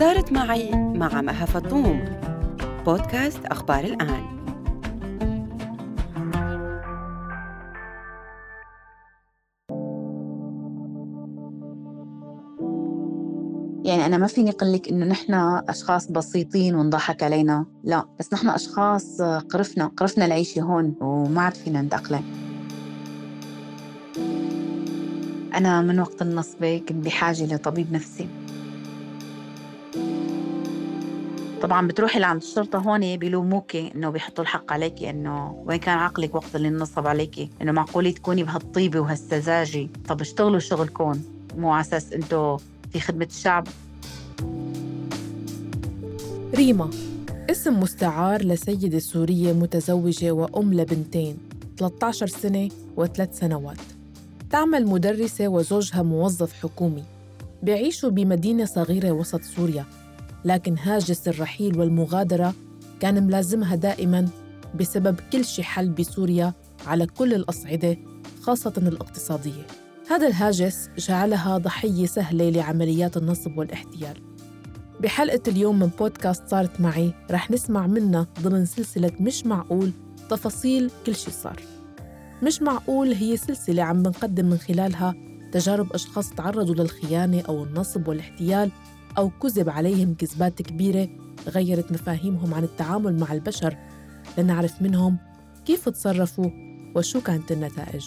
صارت معي مع مها فطوم بودكاست أخبار الآن يعني أنا ما فيني أقول لك إنه نحن أشخاص بسيطين ونضحك علينا، لا، بس نحن أشخاص قرفنا، قرفنا العيشة هون وما عاد فينا نتأقلم. أنا من وقت النصبة كنت بحاجة لطبيب نفسي. طبعا بتروحي لعند الشرطة هون بيلوموكي إنه بيحطوا الحق عليكي إنه وين كان عقلك وقت اللي انصب عليكي؟ إنه معقولة تكوني بهالطيبة وهالسذاجة؟ طب اشتغلوا شغلكم مو على أساس أنتوا في خدمة الشعب؟ ريما اسم مستعار لسيدة سورية متزوجة وأم لبنتين 13 سنة وثلاث سنوات. تعمل مدرسة وزوجها موظف حكومي. بيعيشوا بمدينة صغيرة وسط سوريا. لكن هاجس الرحيل والمغادرة كان ملازمها دائما بسبب كل شي حل بسوريا على كل الأصعدة خاصة الاقتصادية. هذا الهاجس جعلها ضحية سهلة لعمليات النصب والاحتيال. بحلقة اليوم من بودكاست صارت معي رح نسمع منا ضمن سلسلة مش معقول تفاصيل كل شي صار. مش معقول هي سلسلة عم بنقدم من خلالها تجارب أشخاص تعرضوا للخيانة أو النصب والاحتيال أو كذب عليهم كذبات كبيرة غيرت مفاهيمهم عن التعامل مع البشر لنعرف منهم كيف تصرفوا وشو كانت النتائج.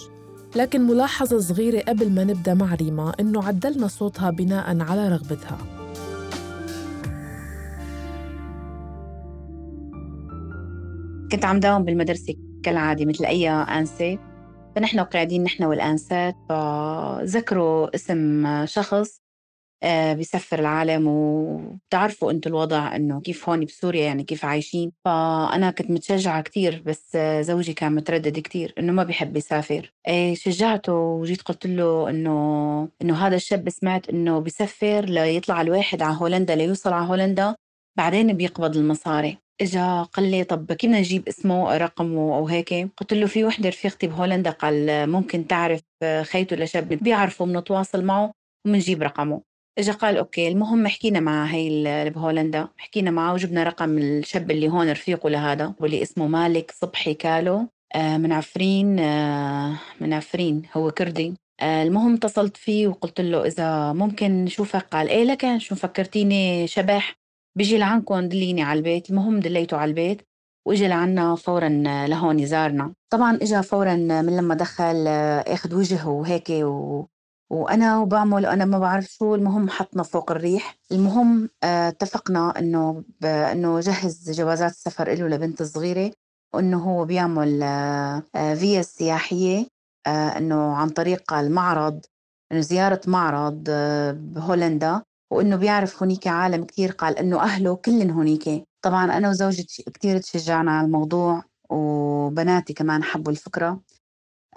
لكن ملاحظة صغيرة قبل ما نبدأ مع ريما إنه عدلنا صوتها بناء على رغبتها. كنت عم داوم بالمدرسة كالعادة مثل أي أنسة. فنحن قاعدين نحن والأنسات فذكروا اسم شخص بيسفر العالم وبتعرفوا أنتم الوضع انه كيف هون بسوريا يعني كيف عايشين. فأنا كنت متشجعة كثير بس زوجي كان متردد كثير إنه ما بيحب يسافر. إيه شجعته وجيت قلت له إنه إنه هذا الشاب سمعت إنه بيسفر ليطلع الواحد على هولندا ليوصل على هولندا بعدين بيقبض المصاري. إجا قال لي طب كيف بدنا نجيب اسمه رقمه أو هيك؟ قلت له في وحدة رفيقتي بهولندا قال ممكن تعرف خيته لشاب بيعرفوا بنتواصل معه وبنجيب رقمه. اجى قال أوكي المهم حكينا مع هي اللي بهولندا حكينا معه وجبنا رقم الشاب اللي هون رفيقه لهذا واللي اسمه مالك صبحي كالو. آه، من عفرين آه، من عفرين هو كردي. آه، المهم اتصلت فيه وقلت له إذا ممكن نشوفك قال إيه لك؟ شو فكرتيني شبح؟ بيجي لعندكم دليني على البيت المهم دليته على البيت واجى لعنا فورا لهون يزارنا. طبعا اجى فورا من لما دخل أخذ وجهه وهيك و... وأنا وبعمل أنا ما بعرف شو المهم حطنا فوق الريح. المهم آه، اتفقنا إنه إنه جهز جوازات السفر له لبنت صغيرة وإنه هو بيعمل آه، آه، فيا سياحيه إنه عن طريق المعرض إنه زيارة معرض بهولندا. وإنه بيعرف هنيك عالم كثير قال إنه أهله كلن هنيك طبعا أنا وزوجتي كثير تشجعنا على الموضوع وبناتي كمان حبوا الفكرة.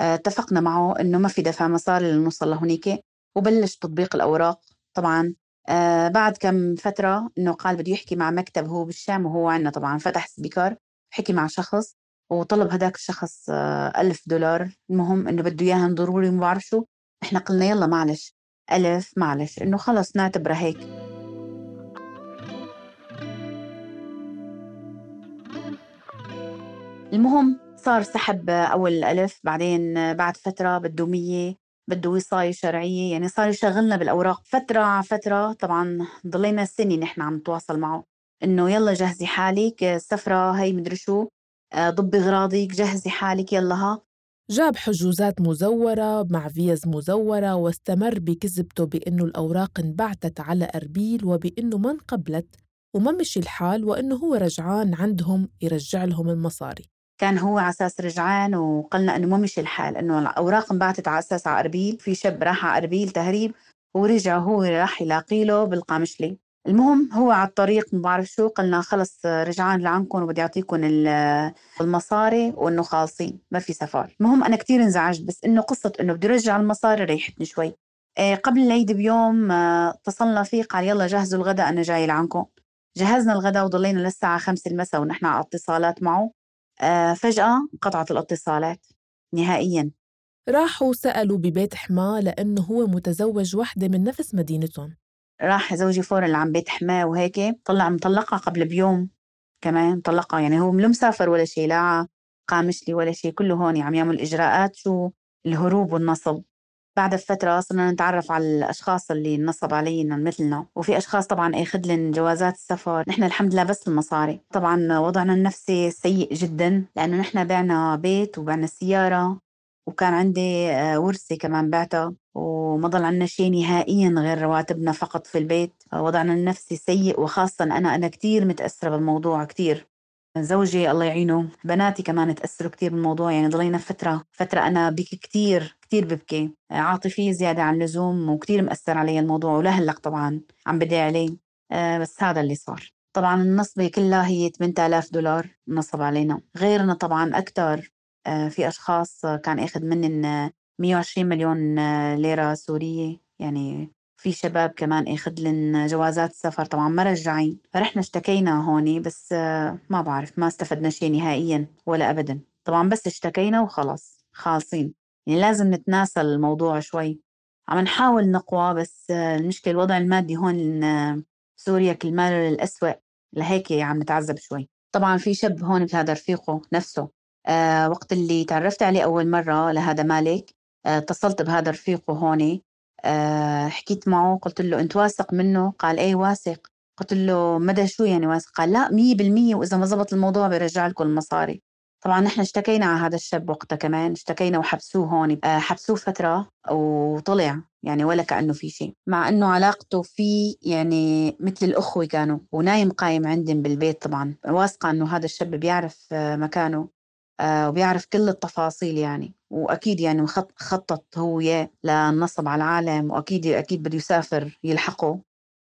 اتفقنا معه إنه ما في دفع مصاري لنوصل لهونيك وبلش تطبيق الأوراق طبعا. آه بعد كم فترة إنه قال بده يحكي مع مكتب هو بالشام وهو عندنا طبعا فتح سبيكر حكي مع شخص وطلب هداك الشخص آه ألف دولار. المهم إنه بده اياها ضروري ما بعرف شو. إحنا قلنا يلا معلش ألف معلش إنه خلص نعتبرها هيك. المهم صار سحب أول ألف بعدين بعد فترة بده مية بده وصاية شرعية يعني صار يشغلنا بالأوراق. فترة على فترة طبعا ضلينا سنة نحن عم نتواصل معه. إنه يلا جهزي حالك السفرة هي مدري شو آه، ضبي غراضك جهزي حالك يلا ها. جاب حجوزات مزورة مع فيز مزورة واستمر بكذبته بأنه الأوراق انبعتت على أربيل وبأنه ما انقبلت وما مشي الحال وأنه هو رجعان عندهم يرجع لهم المصاري. كان هو على أساس رجعان وقلنا إنه ما مشي الحال إنه الأوراق انبعتت على أساس على أربيل في شاب راح على أربيل تهريب ورجع هو راح يلاقي له بالقامشلي. المهم هو على الطريق ما بعرف شو قلنا خلص رجعان لعندكم وبدي أعطيكم المصاري وإنه خالصين ما في سفر. المهم أنا كثير انزعجت بس إنه قصة إنه بدي رجع المصاري ريحتني شوي. إيه قبل العيد بيوم آه، اتصلنا فيه قال يلا جهزوا الغداء أنا جاي لعندكم. جهزنا الغداء وضلينا للساعة خمسة المساء ونحن على اتصالات معه. آه فجأة انقطعت الاتصالات نهائيا. راحوا سألوا ببيت حماة لأنه هو متزوج وحدة من نفس مدينتهم. راح زوجي فورا لعم بيت حماة وهيك طلع مطلقها قبل بيوم كمان طلقها يعني هو ملو مسافر ولا شيء لا قامش لي ولا شيء كله هون عم يعمل إجراءات شو الهروب والنصب. بعد فترة صرنا نتعرف على الأشخاص اللي نصب علينا مثلنا وفي أشخاص طبعا أخذ لهم جوازات السفر. نحن الحمد لله بس المصاري. طبعا وضعنا النفسي سيء جدا لأنه نحن بعنا بيت وبعنا سيارة وكان عندي آه، ورثة كمان بعتها وما ضل عنا شيء نهائيا غير رواتبنا فقط في البيت. وضعنا النفسي سيء وخاصة أنا أنا كتير متأثرة بالموضوع كتير. زوجي الله يعينه بناتي كمان تأثروا كتير بالموضوع يعني ضلينا فترة فترة أنا بكي كتير كتير ببكي. عاطفي زيادة عن اللزوم وكتير مأثر علي الموضوع ولهلق طبعا عم بدي عليه. آه، بس هذا اللي صار. طبعا النصبة كلها هي 8000 دولار نصب علينا. غيرنا طبعا أكتر آه، في أشخاص كان أخذ منن 120 مليون آه، ليرة سورية يعني في شباب كمان آخذ لهم جوازات سفر. طبعا ما رجعين فرحنا اشتكينا هون بس آه، ما بعرف ما استفدنا شيء نهائيا ولا ابدا. طبعا بس اشتكينا وخلص خالصين. يعني لازم نتناسى الموضوع شوي. عم نحاول نقوى بس المشكلة الوضع المادي هون سوريا كل مال الأسوأ. لهيك عم نتعذب شوي. طبعا في شاب هون بهذا رفيقه نفسه آه وقت اللي تعرفت عليه أول مرة لهذا مالك آه اتصلت بهذا رفيقه هون آه حكيت معه قلت له أنت واثق منه؟ قال إيه واثق. قلت له مدى شو يعني واثق؟ قال لا مية بالمية وإذا ما زبط الموضوع بيرجع لكم المصاري. طبعا نحن اشتكينا على هذا الشاب وقتها كمان اشتكينا وحبسوه هون آه حبسوه فترة وطلع يعني ولا كأنه في شيء. مع أنه علاقته فيه يعني مثل الأخوة كانوا ونايم قايم عندهم بالبيت طبعا. واثقة أنه هذا الشاب بيعرف آه مكانه. آه وبيعرف كل التفاصيل يعني. وأكيد يعني خطط هو للنصب على العالم وأكيد أكيد بده يسافر يلحقه.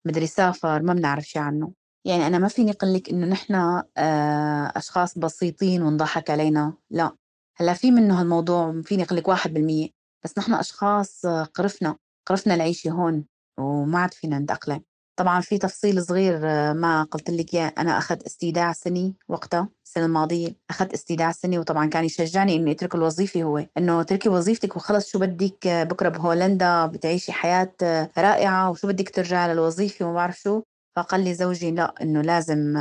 مدري يسافر ما بنعرف شيء عنه. يعني أنا ما فيني أقول لك إنه نحن آه، أشخاص بسيطين وانضحك علينا. لا. هلأ في منه هالموضوع فيني أقول لك 1% بس نحن أشخاص قرفنا قرفنا العيشة هون وما عاد فينا نتأقلم. طبعا في تفصيل صغير آه، ما قلت لك إياه. أنا اخذت استيداع سني وقتها السنة الماضية اخذت استيداع سني وطبعا كان يشجعني إني أترك الوظيفة هو. إنه اتركي وظيفتك وخلص شو بدك؟ آه، بكرة بهولندا بتعيشي حياة آه، رائعة وشو بدك ترجعي للوظيفة؟ وما بعرف شو. فقال لي زوجي لا إنه لازم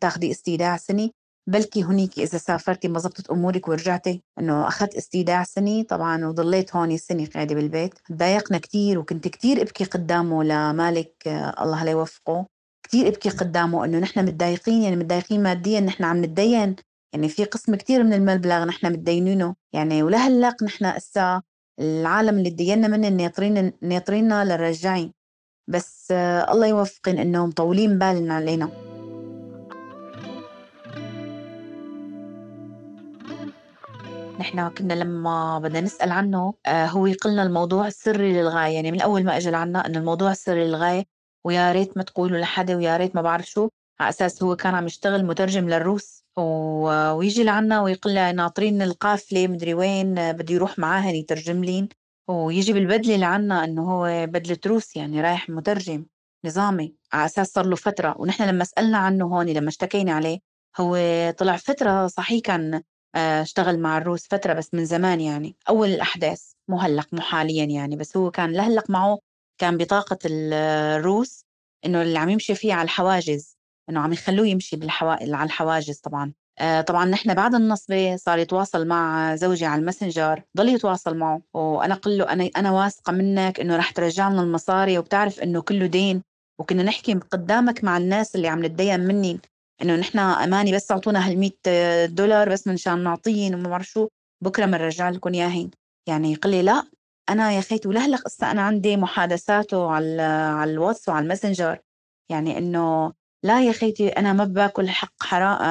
تاخذي استيداع سني. بلكي هنيك إذا سافرتي ما زبطت أمورك ورجعتي إنه أخذت استيداع سني طبعا وضليت هون سنه قاعدة بالبيت. تضايقنا كثير وكنت كثير أبكي قدامه لمالك الله لا يوفقه. كثير أبكي قدامه إنه نحن متضايقين يعني متضايقين ماديا نحن عم نتدين. يعني في قسم كثير من المبلغ نحن متدينينه. يعني ولهلق نحن إسا العالم اللي تدينا منه ناطرين ناطريننا للرجعين. بس آه، الله يوفقن انه مطولين بالنا علينا. نحن كنا لما بدنا نسأل عنه آه، هو يقلنا الموضوع سري للغاية. يعني من أول ما أجى لعنا إنه الموضوع سري للغاية ويا ريت ما تقولوا لحدا ويا ريت ما بعرف شو على أساس هو كان عم يشتغل مترجم للروس ويجي لعنا ويقول لنا ناطرين القافلة مدري وين بده يروح معاهن يترجم لين. ويجي بالبدلة لعنا إنه هو بدلة روس يعني رايح مترجم نظامي. على أساس صار له فترة. ونحن لما سألنا عنه هون لما اشتكينا عليه هو طلع فترة صحيح كان اشتغل مع الروس فترة بس من زمان يعني. أول الأحداث مو هلق مو حاليا يعني بس هو كان لهلق معه كان بطاقة الروس إنه اللي عم يمشي فيه على الحواجز إنه عم يخلوه يمشي بالحوا... على الحواجز طبعا. آه طبعا نحن بعد النصبة صار يتواصل مع زوجي على الماسنجر ضل يتواصل معه. وأنا قل له أنا أنا واثقة منك إنه رح ترجع لنا المصاري وبتعرف إنه كله دين وكنا نحكي قدامك مع الناس اللي عم نتدين مني. إنه نحن أماني بس أعطونا هال 100 دولار بس منشان نعطيهم وما بعرف شو بكرة بنرجع لكم اياهن يعني قال لي لا أنا يا خيتي ولهلق هسه أنا عندي محادثاته على على الواتس وعلى الماسنجر. يعني إنه لا يا خيتي أنا ما بآكل حق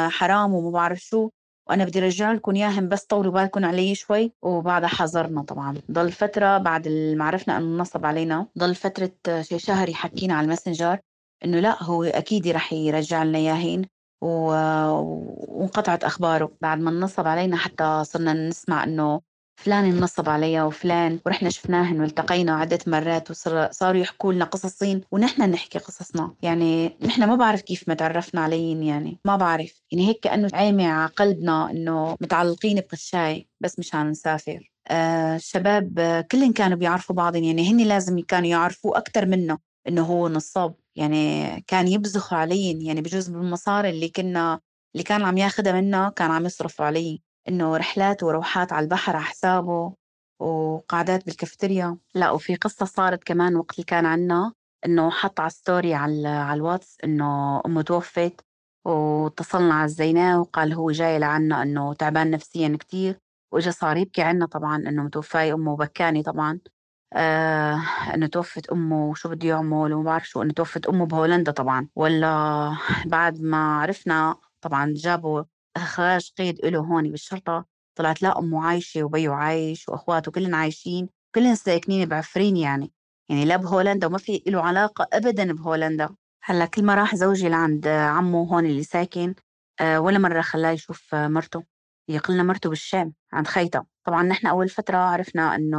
حرام وما بعرف شو. وأنا بدي ارجع لكم اياهم بس طولوا بالكم علي شوي. وبعدها حذرنا طبعا. ضل فترة بعد ما عرفنا إنه نصب علينا. ضل فترة شي شهر يحكينا على الماسنجر. إنه لا هو أكيد رح يرجع لنا اياهن وانقطعت أخباره. بعد ما نصب علينا حتى صرنا نسمع إنه فلان نصب عليها وفلان ورحنا شفناهن والتقينا عدة مرات وصاروا يحكوا لنا قصصين ونحن نحكي قصصنا. يعني نحن ما بعرف كيف ما تعرفنا عليهم يعني ما بعرف. يعني هيك كأنه عامي على قلبنا إنه متعلقين بقشاي بس مشان نسافر. آه الشباب كلهم كانوا بيعرفوا بعضهم يعني هن لازم كانوا يعرفوا أكثر منا إنه هو نصاب. يعني كان يبزخوا علي يعني بجوز بالمصاري اللي كنا اللي كان عم ياخدها منا كان عم يصرف علي إنه رحلات وروحات على البحر على حسابه وقعدات بالكافيتيريا لا وفي قصة صارت كمان وقت اللي كان عنا إنه حط على story على, على الواتس إنه أمه توفت واتصلنا عزيناه وقال هو جاي لعنا إنه تعبان نفسيا كتير وإجا صار يبكي عنا طبعا إنه متوفاية أمه وبكاني طبعا. آه إنه توفت أمه وشو بده يعمل وما بعرف شو إنه توفت أمه بهولندا طبعا. ولا بعد ما عرفنا طبعا جابوا اخراج قيد له هون بالشرطة طلعت لا أمه عايشة وبيو عايش وأخواته كلهم عايشين كلهم ساكنين بعفرين يعني. يعني لا بهولندا وما في له علاقة ابدا بهولندا. هلأ كل ما راح زوجي لعند عمه هون اللي ساكن آه ولا مرة خلاه يشوف مرته. يقلنا مرته بالشام عند خيتا طبعا نحن أول فترة عرفنا إنه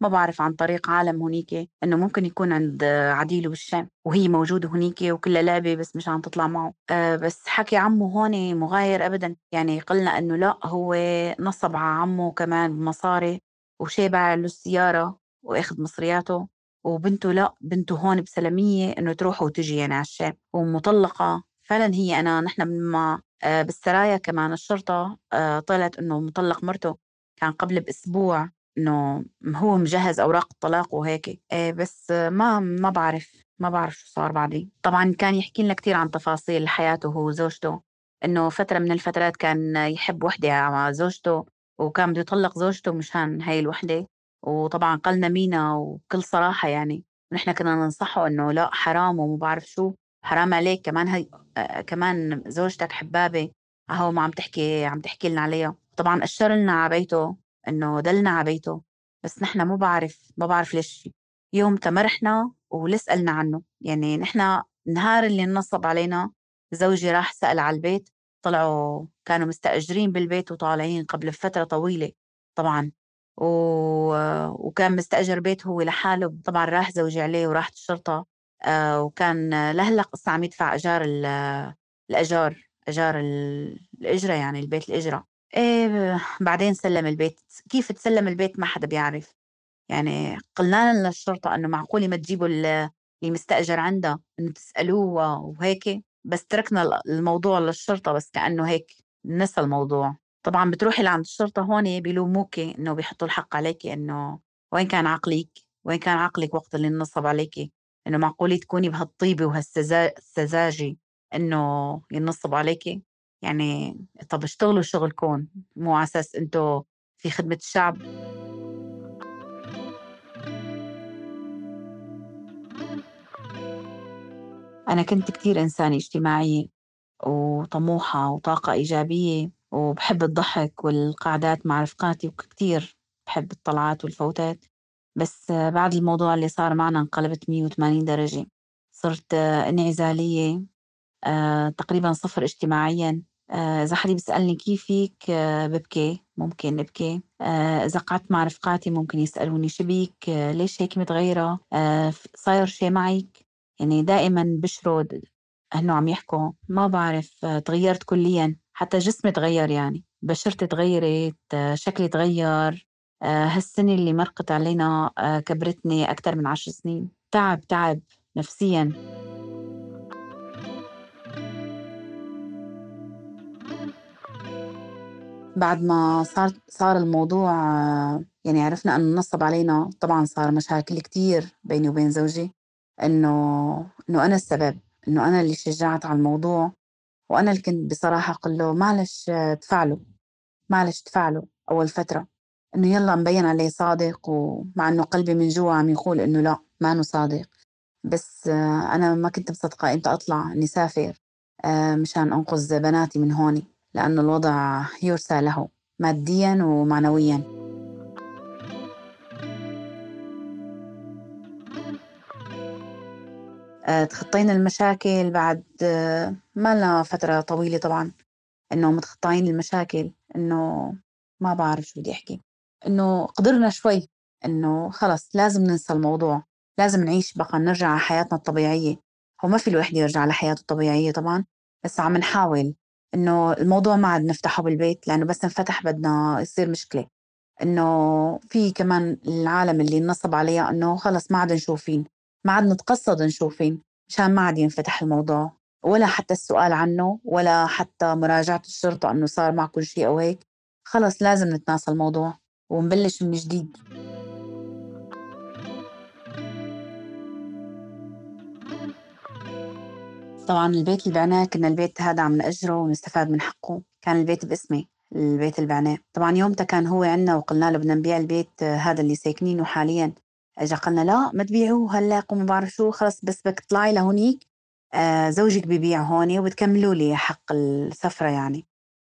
ما بعرف عن طريق عالم هنيك إنه ممكن يكون عند عديله بالشام وهي موجودة هنيك وكلها لعبة بس مش عم تطلع معه. أه بس حكي عمه هون مغاير أبدا. يعني قلنا إنه لا هو نصب على عمه كمان بمصاري وشابع له السيارة وأخذ مصرياته. وبنته لا بنته هون بسلامية إنه تروح وتجي يعني على الشام. ومطلقة فعلا هي أنا نحن ما آه، بالسرايا كمان الشرطة آه، طلعت إنه مطلق مرته كان قبل بأسبوع إنه هو مجهز أوراق الطلاق وهيك. إيه بس ما ما بعرف ما بعرف شو صار بعدين. طبعا كان يحكي لنا كثير عن تفاصيل حياته هو وزوجته إنه فترة من الفترات كان يحب وحدة مع زوجته وكان بده يطلق زوجته مشان هاي الوحدة. وطبعا قالنا مينا وبكل صراحة يعني نحن كنا ننصحه إنه لا حرام وما بعرف شو. حرام عليك كمان هي آه كمان زوجتك حبابة اهو ما عم تحكي عم تحكي لنا عليها. طبعا اشر لنا على بيته إنه دلنا على بيته بس نحن ما بعرف ما بعرف ليش. يوم تمرحنا ولسه قلنا عنه. يعني نحن النهار اللي نصب علينا زوجي راح سأل على البيت طلعوا كانوا مستأجرين بالبيت وطالعين قبل فترة طويلة طبعا. و... وكان مستأجر بيت هو لحاله طبعا راح زوجي عليه وراحت الشرطة. آه وكان لهلا قصة عم يدفع أجار الأجار أجار الإجرة يعني البيت الإجرة. إيه بعدين سلم البيت. كيف تسلم البيت؟ ما حدا بيعرف. يعني قلنا للشرطة إنه معقولة ما تجيبوا اللي مستأجر عندها إنه تسألوه وهيك. بس تركنا الموضوع للشرطة بس كأنه هيك نسى الموضوع. طبعا بتروحي لعند الشرطة هون بيلوموك إنه بيحطوا الحق عليك إنه وين كان عقلك؟ وين كان عقلك وقت اللي نصب عليك إنه معقولة تكوني بهالطيبة وهالسذاجة إنه ينصب عليكي يعني طب اشتغلوا شغلكم مو على أساس أنتم في خدمة الشعب؟ أنا كنت كتير إنسانة اجتماعية وطموحة وطاقة إيجابية وبحب الضحك والقعدات مع رفقاتي وكتير بحب الطلعات والفوتات. بس بعد الموضوع اللي صار معنا انقلبت 180 درجة. صرت انعزالية آه، تقريبا صفر اجتماعيا. آه، إذا حدا بيسألني كيفك آه، ببكي ممكن ابكي إذا قعدت مع رفقاتي ممكن يسألوني شو بيك ليش هيك متغيرة؟ صاير شيء معك يعني دائما بشرد انه عم يحكوا. ما بعرف تغيرت كليا. حتى جسمي تغير يعني. بشرتي تغيرت شكلي تغير. هالسنة اللي مرقت علينا كبرتني أكثر من عشر سنين. تعب تعب نفسيا. بعد ما صار صار الموضوع يعني عرفنا أنه نصب علينا طبعا صار مشاكل كتير بيني وبين زوجي إنه إنه أنا السبب إنه أنا اللي شجعت على الموضوع وأنا اللي كنت بصراحة أقول له معلش تفعله معلش تفعله أول فترة. إنه يلا مبين عليه صادق ومع إنه قلبي من جوا عم يقول إنه لا ما إنه صادق. بس أنا ما كنت مصدقة إمتى أطلع إني سافر مشان أنقذ بناتي من هوني لأن الوضع يرثى له ماديا ومعنويا. آه، تخطينا المشاكل بعد آه، ما لنا فترة طويلة طبعا إنه متخطين المشاكل إنه ما بعرف شو بدي أحكي. إنه قدرنا شوي إنه خلص لازم ننسى الموضوع لازم نعيش بقى نرجع على حياتنا الطبيعية. هو ما في الواحد يرجع لحياته الطبيعية طبعا بس عم نحاول إنه الموضوع ما عاد نفتحه بالبيت لأنه بس انفتح بدنا يصير مشكلة. إنه في كمان العالم اللي نصب عليها إنه خلص ما عاد نشوفين ما عاد نتقصد نشوفين مشان ما عاد ينفتح الموضوع. ولا حتى السؤال عنه ولا حتى مراجعة الشرطة أنه صار معكم شيء أو هيك. خلص لازم نتناسى الموضوع. ونبلش من جديد. طبعا البيت اللي بعناه كنا البيت هذا عم نأجره ونستفاد من حقه. كان البيت باسمي البيت اللي بعناه. طبعا يومتها كان هو عندنا وقلنا له بدنا نبيع البيت هذا اللي ساكنينه حاليا. اجى قلنا لا ما تبيعوه هلا وما بعرف شو خلص بس بدك تطلعي لهونيك. آه زوجك ببيع هون وبتكملوا لي حق السفرة يعني.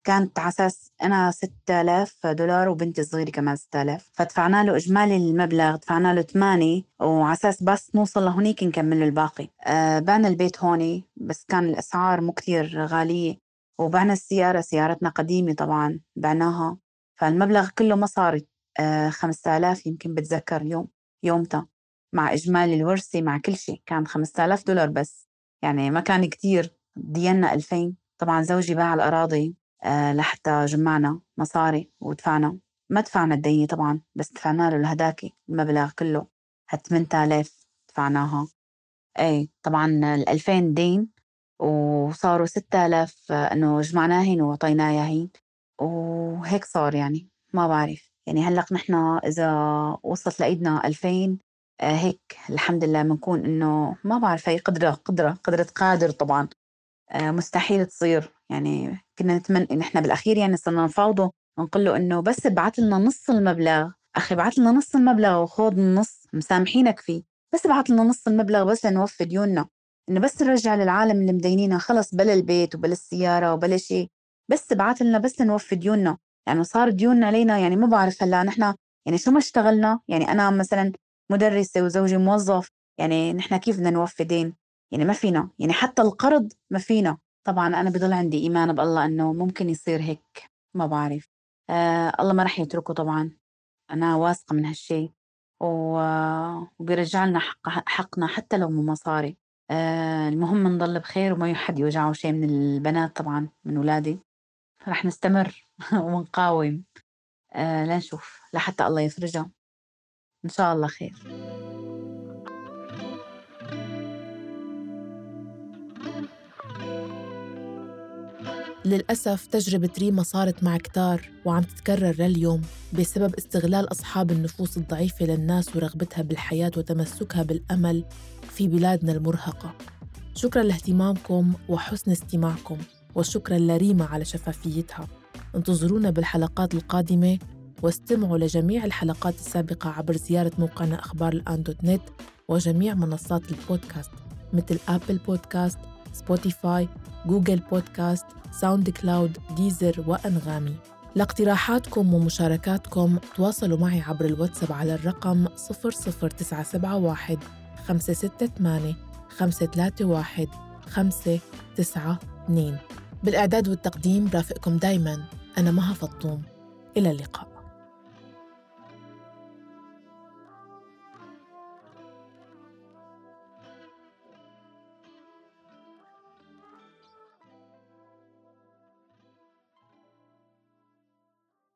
كانت على أساس أنا 6000 دولار وبنتي الصغيرة كمان 6000 فدفعنا له إجمالي المبلغ دفعنا له 8 وعلى أساس بس نوصل لهونيك نكمل له الباقي. آه بعنا البيت هون بس كان الأسعار مو كثير غالية. وبعنا السيارة سيارتنا قديمة طبعا بعناها. فالمبلغ كله مصاري آه 5000 يمكن بتذكر يوم يومتها. مع إجمالي الورثة مع كل شيء. كان 5000 دولار بس. يعني ما كان كثير دينا 2000 طبعا زوجي باع الأراضي. لحتى جمعنا مصاري ودفعنا. ما دفعنا الدينة طبعا بس دفعنا له الهداكي المبلغ كله. هال 8000 دفعناها. إيه طبعا ال 2000 دين وصاروا 6000 آه، إنه جمعناهن وعطيناهن وهيك صار يعني ما بعرف. يعني هلأ نحن إذا وصلت لإيدنا 2000 آه، هيك الحمد لله بنكون إنه ما بعرف هي قدرة قدرة قدرة قادر طبعا. آه، مستحيل تصير. يعني كنا نتمنى نحن بالأخير يعني صرنا نفاوضه ونقول له إنه بس ابعث لنا نص المبلغ. أخي ابعث لنا نص المبلغ وخذ النص مسامحينك فيه. بس ابعث لنا نص المبلغ بس لنوفي ديوننا. إنه بس نرجع للعالم اللي مدينينا خلص بلا البيت وبلا السيارة وبلا شيء. بس ابعث لنا بس نوفي ديوننا. يعني صار ديون علينا يعني ما بعرف هلأ نحن يعني شو ما اشتغلنا. يعني أنا مثلا مدرسة وزوجي موظف. يعني نحن كيف بدنا نوفي دين؟ يعني ما فينا. يعني حتى القرض ما فينا. طبعا أنا بضل عندي إيمان بالله إنه ممكن يصير هيك ما بعرف. آه الله ما رح يتركه طبعا. أنا واثقة من هالشي. وبيرجع لنا حق حقنا حتى لو مو مصاري. آه المهم نضل بخير وما حد يوجعه شيء من البنات طبعا من ولادي رح نستمر ونقاوم. آه لنشوف لحتى الله يفرجها. إن شاء الله خير. للأسف تجربة ريما صارت مع كتار وعم تتكرر لليوم بسبب استغلال أصحاب النفوس الضعيفة للناس ورغبتها بالحياة وتمسكها بالأمل في بلادنا المرهقة. شكرا لاهتمامكم وحسن استماعكم وشكرا لريما على شفافيتها. انتظرونا بالحلقات القادمة واستمعوا لجميع الحلقات السابقة عبر زيارة موقعنا أخبار الآن dot net وجميع منصات البودكاست مثل Apple Podcast، Spotify، Google Podcast، SoundCloud، Deezer وأنغامي. لاقتراحاتكم ومشاركاتكم تواصلوا معي عبر الواتساب على الرقم 00971 568 531 592 بالإعداد والتقديم رافقكم دايما. أنا مها فطوم. إلى اللقاء.